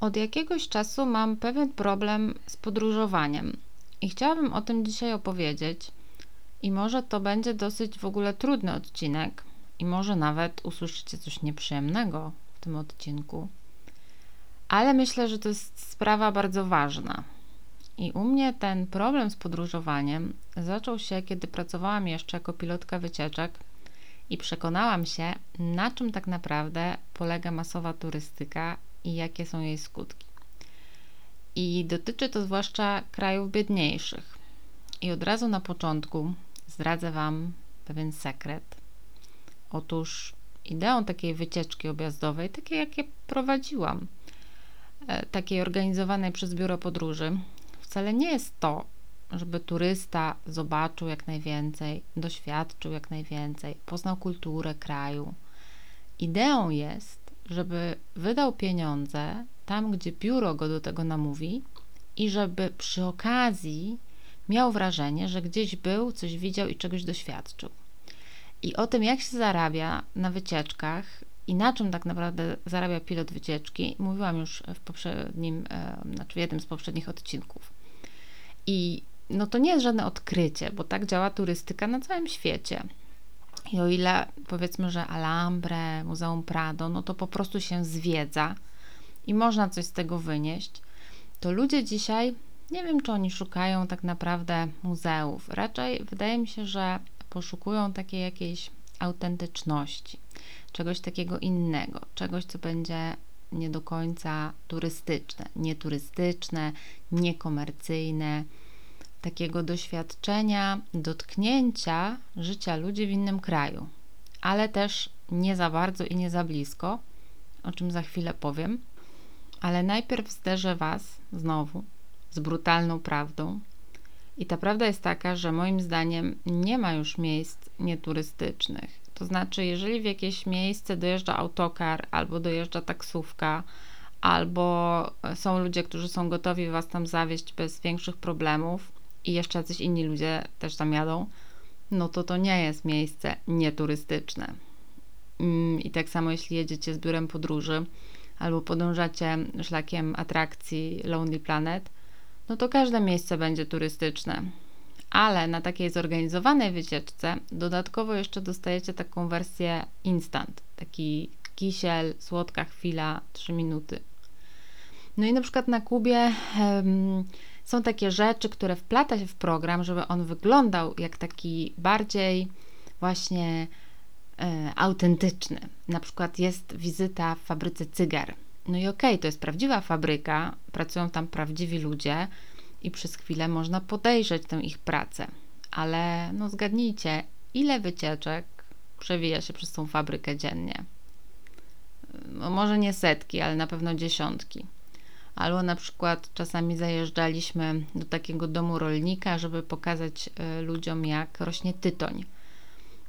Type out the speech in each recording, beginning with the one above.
Od jakiegoś czasu mam pewien problem z podróżowaniem i chciałabym o tym dzisiaj opowiedzieć. I może to będzie dosyć w ogóle trudny odcinek, i może nawet usłyszycie coś nieprzyjemnego w tym odcinku. Ale myślę, że to jest sprawa bardzo ważna. I u mnie ten problem z podróżowaniem zaczął się, kiedy pracowałam jeszcze jako pilotka wycieczek i przekonałam się, na czym tak naprawdę polega masowa turystyka i jakie są jej skutki. I dotyczy to zwłaszcza krajów biedniejszych. I od razu na początku zdradzę Wam pewien sekret. Otóż ideą takiej wycieczki objazdowej, takiej jakie prowadziłam, e, takiej organizowanej przez biuro podróży, wcale nie jest to, żeby turysta zobaczył jak najwięcej, doświadczył jak najwięcej, poznał kulturę kraju. Ideą jest, żeby wydał pieniądze tam, gdzie biuro go do tego namówi i żeby przy okazji miał wrażenie, że gdzieś był, coś widział i czegoś doświadczył. I o tym, jak się zarabia na wycieczkach i na czym tak naprawdę zarabia pilot wycieczki, mówiłam już w poprzednim, e, znaczy w jednym z poprzednich odcinków. I no to nie jest żadne odkrycie, bo tak działa turystyka na całym świecie. I o ile powiedzmy, że Alhambra, Muzeum Prado, no to po prostu się zwiedza i można coś z tego wynieść, to ludzie dzisiaj, nie wiem, czy oni szukają tak naprawdę muzeów. Raczej wydaje mi się, że poszukują takiej jakiejś autentyczności, czegoś takiego innego, czegoś, co będzie nie do końca turystyczne, nieturystyczne, niekomercyjne, takiego doświadczenia, dotknięcia życia ludzi w innym kraju, ale też nie za bardzo i nie za blisko, o czym za chwilę powiem. Ale najpierw zderzę Was znowu z brutalną prawdą. I ta prawda jest taka, że moim zdaniem nie ma już miejsc nieturystycznych. To znaczy, jeżeli w jakieś miejsce dojeżdża autokar albo dojeżdża taksówka, albo są ludzie, którzy są gotowi Was tam zawieźć bez większych problemów, i jeszcze jacyś inni ludzie też tam jadą, no to to nie jest miejsce nieturystyczne. Mm, I tak samo jeśli jedziecie z biurem podróży albo podążacie szlakiem atrakcji Lonely Planet, no to każde miejsce będzie turystyczne. Ale na takiej zorganizowanej wycieczce dodatkowo jeszcze dostajecie taką wersję instant, taki kisiel, słodka chwila, 3 minuty. No i na przykład na Kubie są takie rzeczy, które wplata się w program, żeby on wyglądał jak taki bardziej właśnie e, autentyczny. Na przykład jest wizyta w fabryce cygar. No i okej, okay, to jest prawdziwa fabryka, pracują tam prawdziwi ludzie i przez chwilę można podejrzeć tę ich pracę. Ale no zgadnijcie, ile wycieczek przewija się przez tą fabrykę dziennie? No może nie setki, ale na pewno dziesiątki albo na przykład czasami zajeżdżaliśmy do takiego domu rolnika, żeby pokazać e, ludziom, jak rośnie tytoń.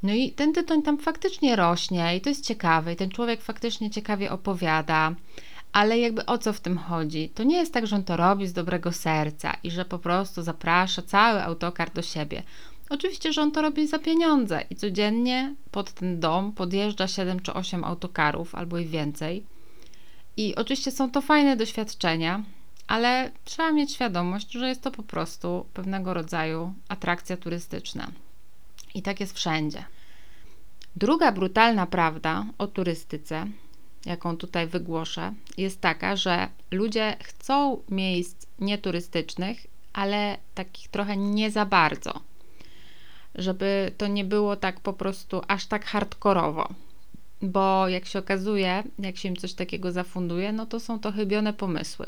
No i ten tytoń tam faktycznie rośnie i to jest ciekawe, i ten człowiek faktycznie ciekawie opowiada, ale jakby o co w tym chodzi? To nie jest tak, że on to robi z dobrego serca i że po prostu zaprasza cały autokar do siebie. Oczywiście, że on to robi za pieniądze i codziennie pod ten dom podjeżdża 7 czy 8 autokarów albo i więcej i oczywiście są to fajne doświadczenia, ale trzeba mieć świadomość, że jest to po prostu pewnego rodzaju atrakcja turystyczna. I tak jest wszędzie. Druga brutalna prawda o turystyce, jaką tutaj wygłoszę, jest taka, że ludzie chcą miejsc nieturystycznych, ale takich trochę nie za bardzo. Żeby to nie było tak po prostu aż tak hardkorowo bo jak się okazuje, jak się im coś takiego zafunduje, no to są to chybione pomysły.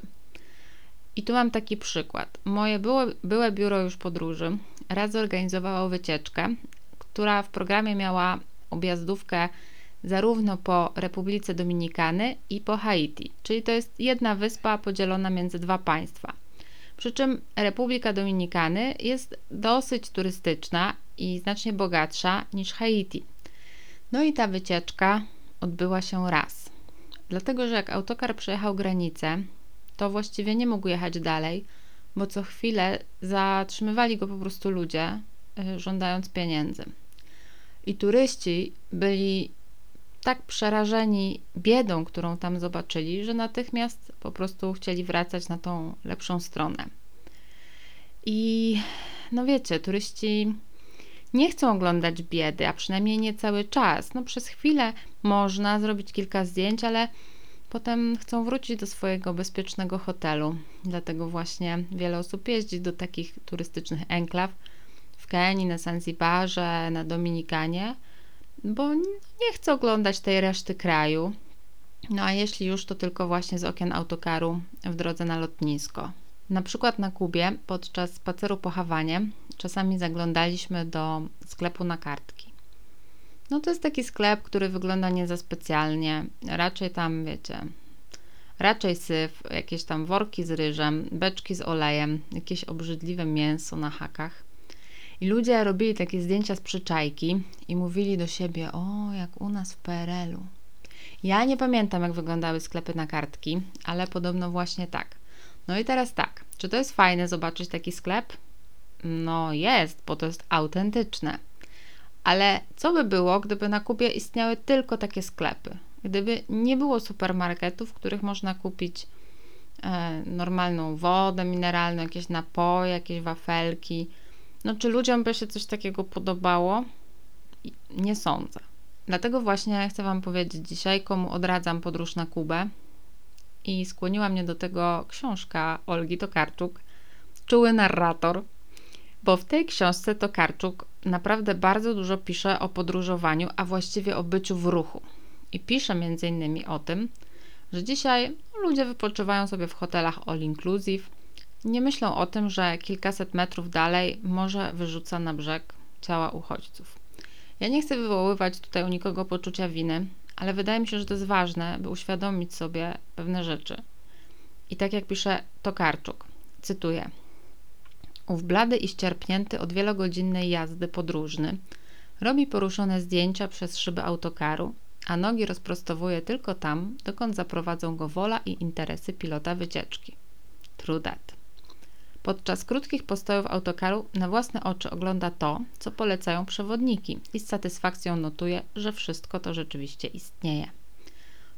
I tu mam taki przykład. Moje byłe, byłe biuro już podróży raz zorganizowało wycieczkę, która w programie miała objazdówkę zarówno po Republice Dominikany i po Haiti, czyli to jest jedna wyspa podzielona między dwa państwa. Przy czym Republika Dominikany jest dosyć turystyczna i znacznie bogatsza niż Haiti. No i ta wycieczka odbyła się raz. Dlatego, że jak autokar przejechał granicę, to właściwie nie mógł jechać dalej, bo co chwilę zatrzymywali go po prostu ludzie, y, żądając pieniędzy. I turyści byli tak przerażeni biedą, którą tam zobaczyli, że natychmiast po prostu chcieli wracać na tą lepszą stronę. I no wiecie, turyści nie chcą oglądać biedy, a przynajmniej nie cały czas. No przez chwilę można zrobić kilka zdjęć, ale potem chcą wrócić do swojego bezpiecznego hotelu. Dlatego właśnie wiele osób jeździ do takich turystycznych enklaw w Kenii, na Zanzibarze, na Dominikanie, bo nie chce oglądać tej reszty kraju. No a jeśli już, to tylko właśnie z okien autokaru w drodze na lotnisko. Na przykład na Kubie podczas spaceru po Hawanie czasami zaglądaliśmy do sklepu na kartki. No to jest taki sklep, który wygląda nie za specjalnie. Raczej tam, wiecie, raczej syf, jakieś tam worki z ryżem, beczki z olejem, jakieś obrzydliwe mięso na hakach. I ludzie robili takie zdjęcia z przyczajki i mówili do siebie: O, jak u nas w PRL-u. Ja nie pamiętam, jak wyglądały sklepy na kartki, ale podobno właśnie tak. No i teraz tak, czy to jest fajne zobaczyć taki sklep? No jest, bo to jest autentyczne. Ale co by było, gdyby na Kubie istniały tylko takie sklepy? Gdyby nie było supermarketów, w których można kupić e, normalną wodę mineralną, jakieś napoje, jakieś wafelki. No, czy ludziom by się coś takiego podobało? Nie sądzę. Dlatego właśnie chcę Wam powiedzieć dzisiaj, komu odradzam podróż na Kubę. I skłoniła mnie do tego książka Olgi Tokarczuk, Czuły narrator, bo w tej książce Tokarczuk naprawdę bardzo dużo pisze o podróżowaniu, a właściwie o byciu w ruchu. I pisze innymi o tym, że dzisiaj ludzie wypoczywają sobie w hotelach all inclusive, nie myślą o tym, że kilkaset metrów dalej morze wyrzuca na brzeg ciała uchodźców. Ja nie chcę wywoływać tutaj u nikogo poczucia winy, ale wydaje mi się, że to jest ważne, by uświadomić sobie pewne rzeczy. I tak jak pisze Tokarczuk, cytuję: Ów blady i ścierpnięty od wielogodzinnej jazdy podróżny robi poruszone zdjęcia przez szyby autokaru, a nogi rozprostowuje tylko tam, dokąd zaprowadzą go wola i interesy pilota wycieczki. True that. Podczas krótkich postojów autokaru na własne oczy ogląda to, co polecają przewodniki i z satysfakcją notuje, że wszystko to rzeczywiście istnieje.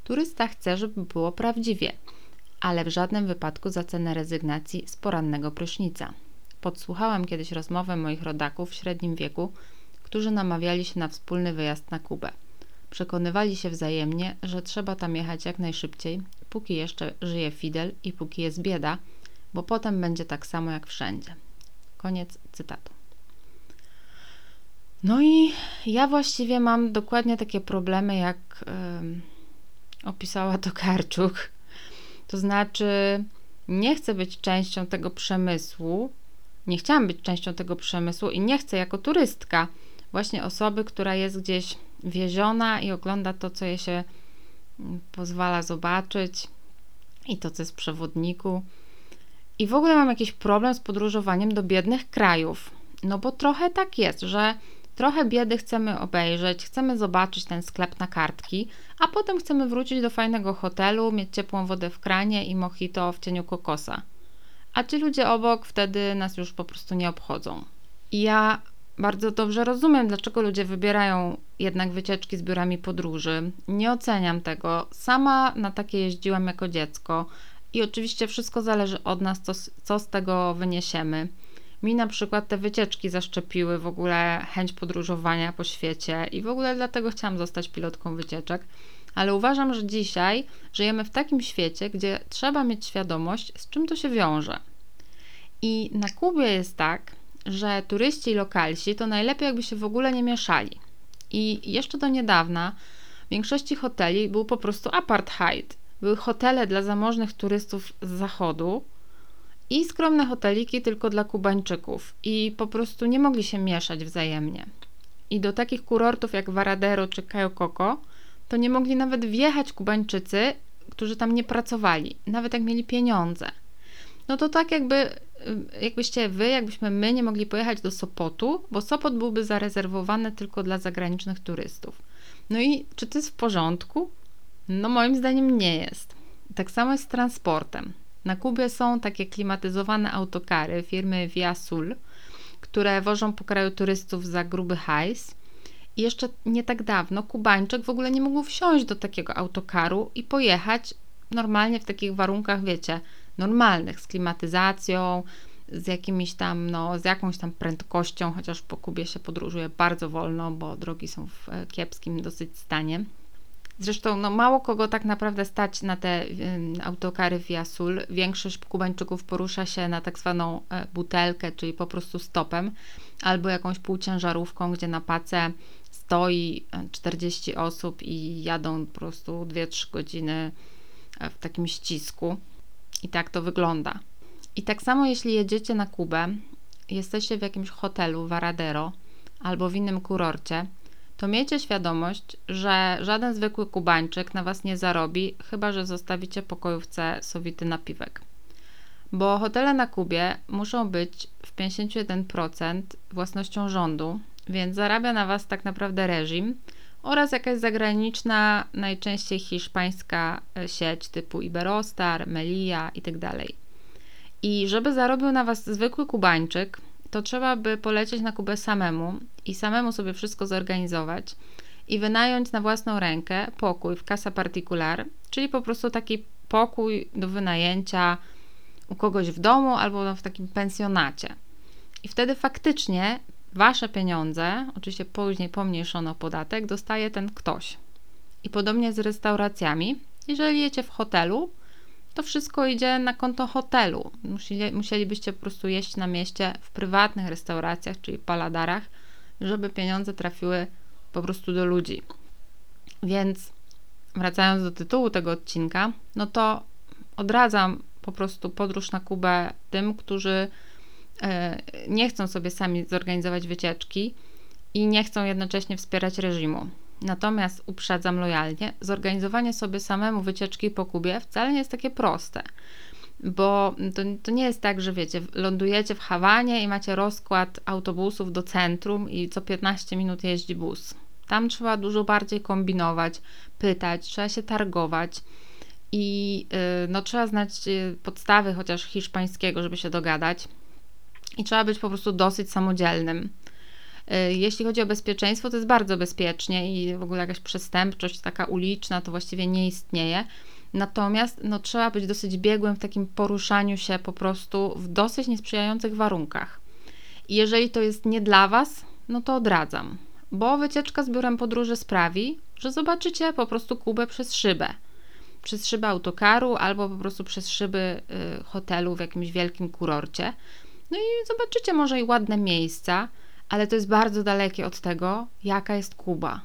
Turysta chce, żeby było prawdziwie, ale w żadnym wypadku za cenę rezygnacji z porannego prysznica. Podsłuchałam kiedyś rozmowę moich rodaków w średnim wieku, którzy namawiali się na wspólny wyjazd na Kubę. Przekonywali się wzajemnie, że trzeba tam jechać jak najszybciej, póki jeszcze żyje Fidel i póki jest bieda, bo potem będzie tak samo jak wszędzie. Koniec cytatu. No i ja właściwie mam dokładnie takie problemy, jak yy, opisała to Karczuk. To znaczy, nie chcę być częścią tego przemysłu, nie chciałam być częścią tego przemysłu i nie chcę jako turystka, właśnie osoby, która jest gdzieś wieziona i ogląda to, co jej się mm, pozwala zobaczyć i to, co jest w przewodniku i w ogóle mam jakiś problem z podróżowaniem do biednych krajów. No bo trochę tak jest, że trochę biedy chcemy obejrzeć, chcemy zobaczyć ten sklep na kartki, a potem chcemy wrócić do fajnego hotelu, mieć ciepłą wodę w kranie i mojito w cieniu kokosa. A ci ludzie obok wtedy nas już po prostu nie obchodzą. I ja bardzo dobrze rozumiem, dlaczego ludzie wybierają jednak wycieczki z biurami podróży. Nie oceniam tego. Sama na takie jeździłam jako dziecko. I oczywiście wszystko zależy od nas, co, co z tego wyniesiemy. Mi na przykład te wycieczki zaszczepiły w ogóle chęć podróżowania po świecie i w ogóle dlatego chciałam zostać pilotką wycieczek. Ale uważam, że dzisiaj żyjemy w takim świecie, gdzie trzeba mieć świadomość, z czym to się wiąże. I na Kubie jest tak, że turyści i lokalsi to najlepiej jakby się w ogóle nie mieszali. I jeszcze do niedawna w większości hoteli był po prostu apartheid były hotele dla zamożnych turystów z zachodu i skromne hoteliki tylko dla Kubańczyków i po prostu nie mogli się mieszać wzajemnie. I do takich kurortów jak Varadero czy Cayo Coco to nie mogli nawet wjechać Kubańczycy, którzy tam nie pracowali, nawet jak mieli pieniądze. No to tak jakby, jakbyście wy, jakbyśmy my nie mogli pojechać do Sopotu, bo Sopot byłby zarezerwowany tylko dla zagranicznych turystów. No i czy to jest w porządku? No moim zdaniem nie jest. Tak samo jest z transportem. Na Kubie są takie klimatyzowane autokary firmy Via Sul, które wożą po kraju turystów za gruby hajs jeszcze nie tak dawno Kubańczyk w ogóle nie mógł wsiąść do takiego autokaru i pojechać normalnie w takich warunkach, wiecie, normalnych, z klimatyzacją, z jakimiś tam, no, z jakąś tam prędkością, chociaż po Kubie się podróżuje bardzo wolno, bo drogi są w e, kiepskim dosyć stanie. Zresztą no, mało kogo tak naprawdę stać na te autokary via Sul. Większość Kubańczyków porusza się na tak zwaną y, butelkę, czyli po prostu stopem, albo jakąś półciężarówką, gdzie na pace stoi 40 osób i jadą po prostu 2-3 godziny w takim ścisku. I tak to wygląda. I tak samo jeśli jedziecie na Kubę, jesteście w jakimś hotelu Varadero albo w innym kurorcie, to miejcie świadomość, że żaden zwykły Kubańczyk na Was nie zarobi, chyba że zostawicie pokojówce sowity napiwek. Bo hotele na Kubie muszą być w 51% własnością rządu, więc zarabia na Was tak naprawdę reżim oraz jakaś zagraniczna, najczęściej hiszpańska e, sieć typu Iberostar, Melia itd. Tak I żeby zarobił na Was zwykły Kubańczyk, to trzeba by polecieć na Kubę samemu i samemu sobie wszystko zorganizować i wynająć na własną rękę pokój w Casa Particular, czyli po prostu taki pokój do wynajęcia u kogoś w domu albo w takim pensjonacie. I wtedy faktycznie wasze pieniądze, oczywiście później pomniejszono podatek, dostaje ten ktoś. I podobnie z restauracjami. Jeżeli jecie w hotelu, to wszystko idzie na konto hotelu. Musieli, musielibyście po prostu jeść na mieście w prywatnych restauracjach, czyli paladarach, żeby pieniądze trafiły po prostu do ludzi. Więc wracając do tytułu tego odcinka, no to odradzam po prostu podróż na Kubę tym, którzy nie chcą sobie sami zorganizować wycieczki i nie chcą jednocześnie wspierać reżimu. Natomiast uprzedzam lojalnie, zorganizowanie sobie samemu wycieczki po Kubie wcale nie jest takie proste. Bo to, to nie jest tak, że wiecie, lądujecie w Hawanie i macie rozkład autobusów do centrum i co 15 minut jeździ bus. Tam trzeba dużo bardziej kombinować, pytać, trzeba się targować i yy, no, trzeba znać y, podstawy chociaż hiszpańskiego, żeby się dogadać. I trzeba być po prostu dosyć samodzielnym. Y, jeśli chodzi o bezpieczeństwo, to jest bardzo bezpiecznie i w ogóle jakaś przestępczość taka uliczna to właściwie nie istnieje. Natomiast no, trzeba być dosyć biegłym w takim poruszaniu się po prostu w dosyć niesprzyjających warunkach. I jeżeli to jest nie dla Was, no to odradzam, bo wycieczka z biurem podróży sprawi, że zobaczycie po prostu Kubę przez szybę. Przez szybę autokaru albo po prostu przez szyby y, hotelu w jakimś wielkim kurorcie. No i zobaczycie może i ładne miejsca, ale to jest bardzo dalekie od tego, jaka jest Kuba.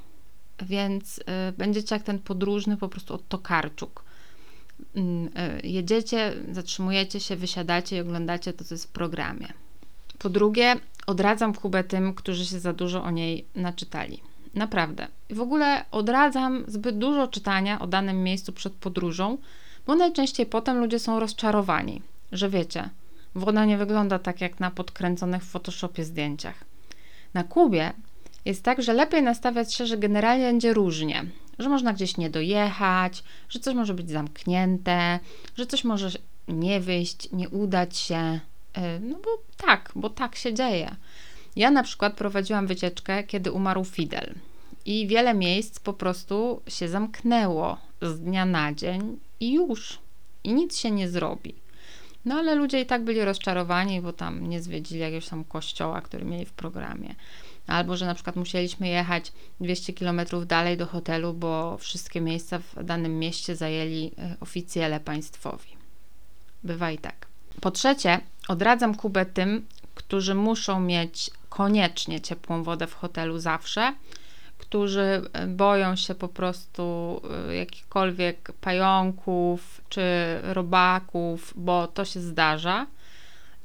Więc y, będziecie jak ten podróżny po prostu od Tokarczuk. Y, y, jedziecie, zatrzymujecie się, wysiadacie i oglądacie to, co jest w programie. Po drugie, odradzam Kubę tym, którzy się za dużo o niej naczytali. Naprawdę. W ogóle odradzam zbyt dużo czytania o danym miejscu przed podróżą, bo najczęściej potem ludzie są rozczarowani, że wiecie, woda nie wygląda tak jak na podkręconych w Photoshopie zdjęciach. Na Kubie jest tak, że lepiej nastawiać się, że generalnie będzie różnie, że można gdzieś nie dojechać, że coś może być zamknięte, że coś może nie wyjść, nie udać się. Y, no bo tak, bo tak się dzieje. Ja na przykład prowadziłam wycieczkę, kiedy umarł Fidel. I wiele miejsc po prostu się zamknęło z dnia na dzień i już. I nic się nie zrobi. No ale ludzie i tak byli rozczarowani, bo tam nie zwiedzili jakiegoś tam kościoła, który mieli w programie. Albo, że na przykład musieliśmy jechać 200 km dalej do hotelu, bo wszystkie miejsca w danym mieście zajęli e, oficjele państwowi. Bywa i tak. Po trzecie, odradzam Kubę tym, którzy muszą mieć koniecznie ciepłą wodę w hotelu zawsze, którzy e, boją się po prostu e, jakichkolwiek pająków czy robaków, bo to się zdarza.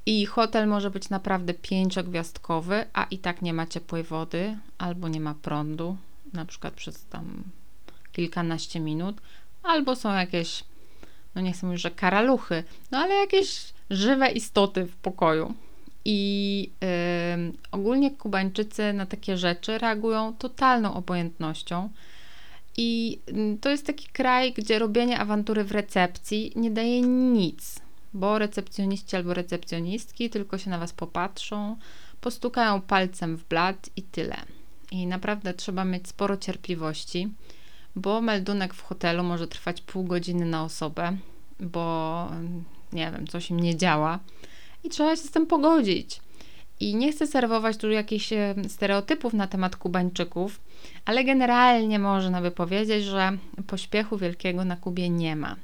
I hotel może być naprawdę pięciogwiazdkowy, a i tak nie ma ciepłej wody albo nie ma prądu, na przykład przez tam kilkanaście minut, albo są jakieś, no nie chcę mówić, że karaluchy, no ale jakieś żywe istoty w pokoju. I ogólnie Kubańczycy na takie rzeczy reagują totalną obojętnością. I y, to jest taki kraj, gdzie robienie awantury w recepcji nie daje nic, bo recepcjoniści albo recepcjonistki tylko się na was popatrzą, postukają palcem w blat i tyle. i naprawdę trzeba mieć sporo cierpliwości, bo meldunek w hotelu może trwać pół godziny na osobę, bo nie wiem, coś im nie działa i trzeba się z tym pogodzić. I nie chcę serwować tu jakichś e, stereotypów na temat Kubańczyków, ale generalnie można by powiedzieć, że pośpiechu wielkiego na Kubie nie ma.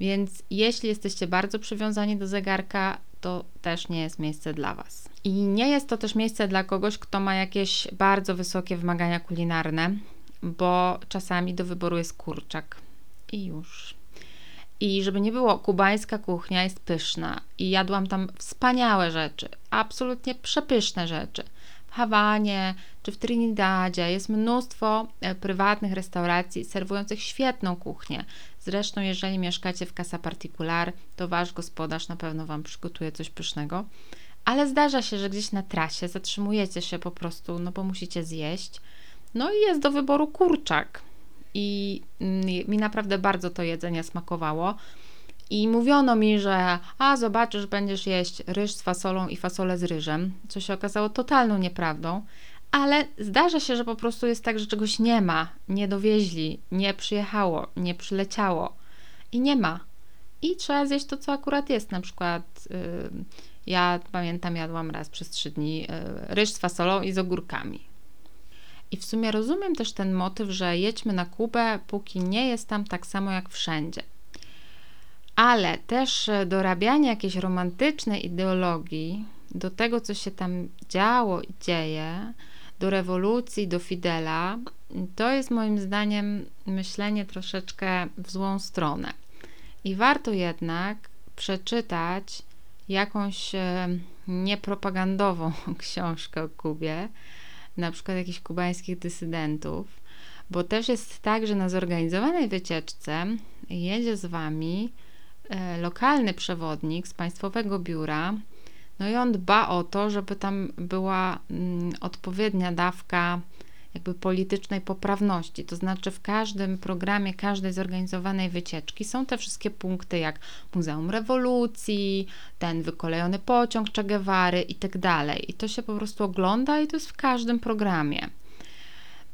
Więc jeśli jesteście bardzo przywiązani do zegarka, to też nie jest miejsce dla Was. I nie jest to też miejsce dla kogoś, kto ma jakieś bardzo wysokie wymagania kulinarne, bo czasami do wyboru jest kurczak. I już. I żeby nie było, kubańska kuchnia jest pyszna i jadłam tam wspaniałe rzeczy, absolutnie przepyszne rzeczy. W Hawanie czy w Trinidadzie jest mnóstwo e, prywatnych restauracji serwujących świetną kuchnię. Zresztą, jeżeli mieszkacie w Casa Particular, to wasz gospodarz na pewno wam przygotuje coś pysznego. Ale zdarza się, że gdzieś na trasie zatrzymujecie się po prostu, no bo musicie zjeść. No i jest do wyboru kurczak i mi naprawdę bardzo to jedzenie smakowało. I mówiono mi, że a zobaczysz, będziesz jeść ryż z fasolą i fasolę z ryżem, co się okazało totalną nieprawdą, ale zdarza się, że po prostu jest tak, że czegoś nie ma, nie dowieźli, nie przyjechało, nie przyleciało i nie ma. I trzeba zjeść to, co akurat jest. Na przykład yy, ja pamiętam, jadłam raz przez trzy dni yy, ryż z fasolą i z ogórkami. I w sumie rozumiem też ten motyw, że jedźmy na Kubę, póki nie jest tam tak samo jak wszędzie. Ale też e, dorabianie jakiejś romantycznej ideologii do tego, co się tam działo i dzieje, do rewolucji, do Fidela, to jest moim zdaniem myślenie troszeczkę w złą stronę. I warto jednak przeczytać jakąś e, niepropagandową książkę o Kubie, na przykład jakichś kubańskich dysydentów, bo też jest tak, że na zorganizowanej wycieczce jedzie z wami e, lokalny przewodnik z państwowego biura. No i on dba o to, żeby tam była mm, odpowiednia dawka jakby politycznej poprawności. To znaczy w każdym programie, każdej zorganizowanej wycieczki są te wszystkie punkty jak Muzeum Rewolucji, ten wykolejony pociąg Che Guevary i tak dalej. I to się po prostu ogląda i to jest w każdym programie.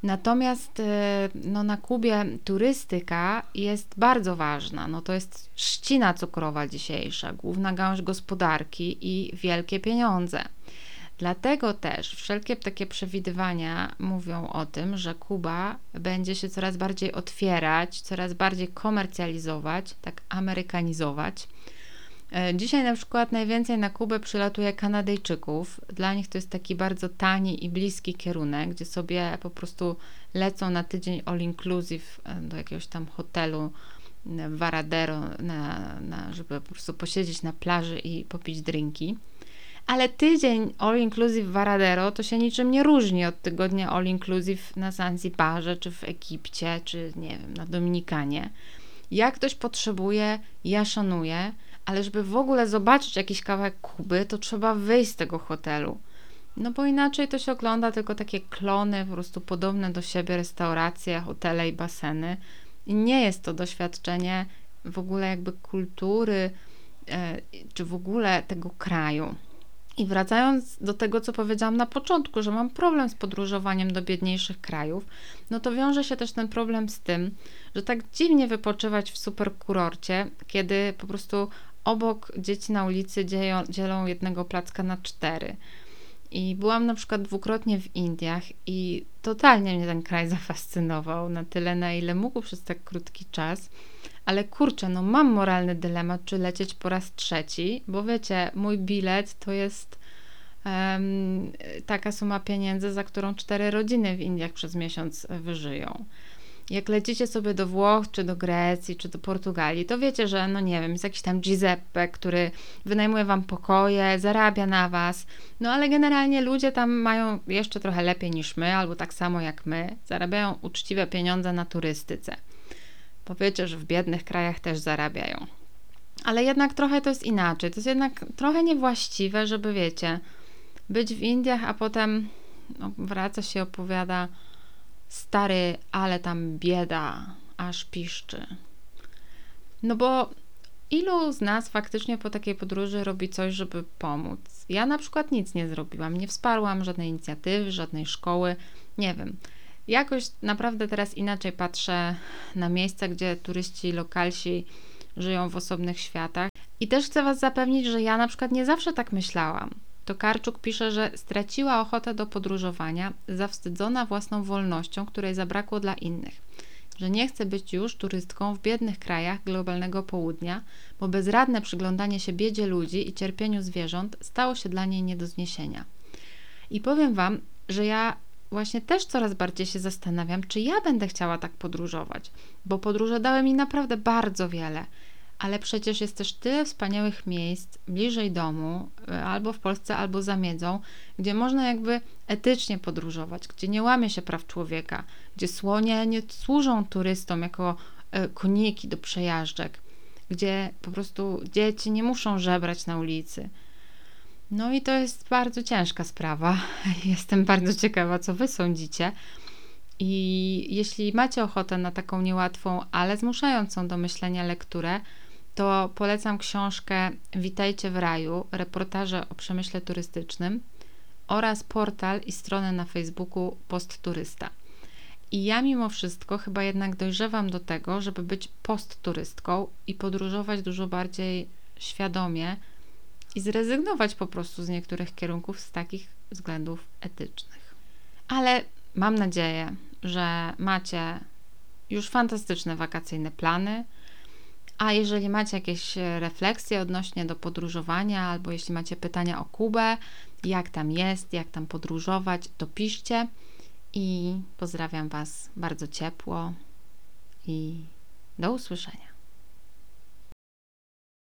Natomiast e, no, na Kubie turystyka jest bardzo ważna. No, to jest trzcina cukrowa dzisiejsza, główna gałąź gospodarki i wielkie pieniądze. Dlatego też wszelkie takie przewidywania mówią o tym, że Kuba będzie się coraz bardziej otwierać, coraz bardziej komercjalizować, tak amerykanizować. E, dzisiaj na przykład najwięcej na Kubę przylatuje Kanadyjczyków. Dla nich to jest taki bardzo tani i bliski kierunek, gdzie sobie po prostu lecą na tydzień all inclusive e, do jakiegoś tam hotelu w Varadero, na, na, żeby po prostu posiedzieć na plaży i popić drinki ale tydzień all inclusive Varadero to się niczym nie różni od tygodnia all inclusive na Zanzibarze, czy w Egipcie, czy nie wiem, na Dominikanie. Jak ktoś potrzebuje, ja szanuję, ale żeby w ogóle zobaczyć jakiś kawałek Kuby, to trzeba wyjść z tego hotelu. No bo inaczej to się ogląda tylko takie klony, po prostu podobne do siebie restauracje, hotele i baseny. I nie jest to doświadczenie w ogóle jakby kultury, e, czy w ogóle tego kraju. I wracając do tego, co powiedziałam na początku, że mam problem z podróżowaniem do biedniejszych krajów, no to wiąże się też ten problem z tym, że tak dziwnie wypoczywać w superkurorcie, kiedy po prostu obok dzieci na ulicy dzieją, dzielą jednego placka na cztery. I byłam na przykład dwukrotnie w Indiach i totalnie mnie ten kraj zafascynował na tyle, na ile mógł przez tak krótki czas. Ale kurczę, no mam moralny dylemat, czy lecieć po raz trzeci, bo wiecie, mój bilet to jest um, taka suma pieniędzy, za którą cztery rodziny w Indiach przez miesiąc wyżyją. Jak lecicie sobie do Włoch, czy do Grecji, czy do Portugalii, to wiecie, że no nie wiem, jest jakiś tam Giuseppe, który wynajmuje wam pokoje, zarabia na was, no ale generalnie ludzie tam mają jeszcze trochę lepiej niż my, albo tak samo jak my, zarabiają uczciwe pieniądze na turystyce. Powiecie, że w biednych krajach też zarabiają. Ale jednak trochę to jest inaczej. To jest jednak trochę niewłaściwe, żeby wiecie, być w Indiach, a potem no, wraca się opowiada stary, ale tam bieda, aż piszczy. No bo ilu z nas faktycznie po takiej podróży robi coś, żeby pomóc? Ja na przykład nic nie zrobiłam, nie wsparłam żadnej inicjatywy, żadnej szkoły, Nie wiem. Jakoś naprawdę teraz inaczej patrzę na miejsca, gdzie turyści lokalsi żyją w osobnych światach. I też chcę Was zapewnić, że ja na przykład nie zawsze tak myślałam. To Karczuk pisze, że straciła ochotę do podróżowania, zawstydzona własną wolnością, której zabrakło dla innych. Że nie chce być już turystką w biednych krajach globalnego południa, bo bezradne przyglądanie się biedzie ludzi i cierpieniu zwierząt stało się dla niej nie do zniesienia. I powiem Wam, że ja właśnie też coraz bardziej się zastanawiam, czy ja będę chciała tak podróżować, bo podróże dały mi naprawdę bardzo wiele. Ale przecież jest też tyle wspaniałych miejsc bliżej domu, e, albo w Polsce, albo za miedzą, gdzie można jakby etycznie podróżować, gdzie nie łamie się praw człowieka, gdzie słonie nie służą turystom jako e, koniki do przejażdżek, gdzie po prostu dzieci nie muszą żebrać na ulicy. No i to jest bardzo ciężka sprawa. Jestem bardzo ciekawa, co wy sądzicie. I jeśli macie ochotę na taką niełatwą, ale zmuszającą do myślenia lekturę, to polecam książkę Witajcie w raju, reportaże o przemyśle turystycznym oraz portal i stronę na Facebooku Postturysta. I ja mimo wszystko chyba jednak dojrzewam do tego, żeby być postturystką i podróżować dużo bardziej świadomie, i zrezygnować po prostu z niektórych kierunków z takich względów etycznych. Ale mam nadzieję, że macie już fantastyczne wakacyjne plany. A jeżeli macie jakieś refleksje odnośnie do podróżowania, albo jeśli macie pytania o Kubę, jak tam jest, jak tam podróżować, to piszcie. I pozdrawiam Was bardzo ciepło i do usłyszenia.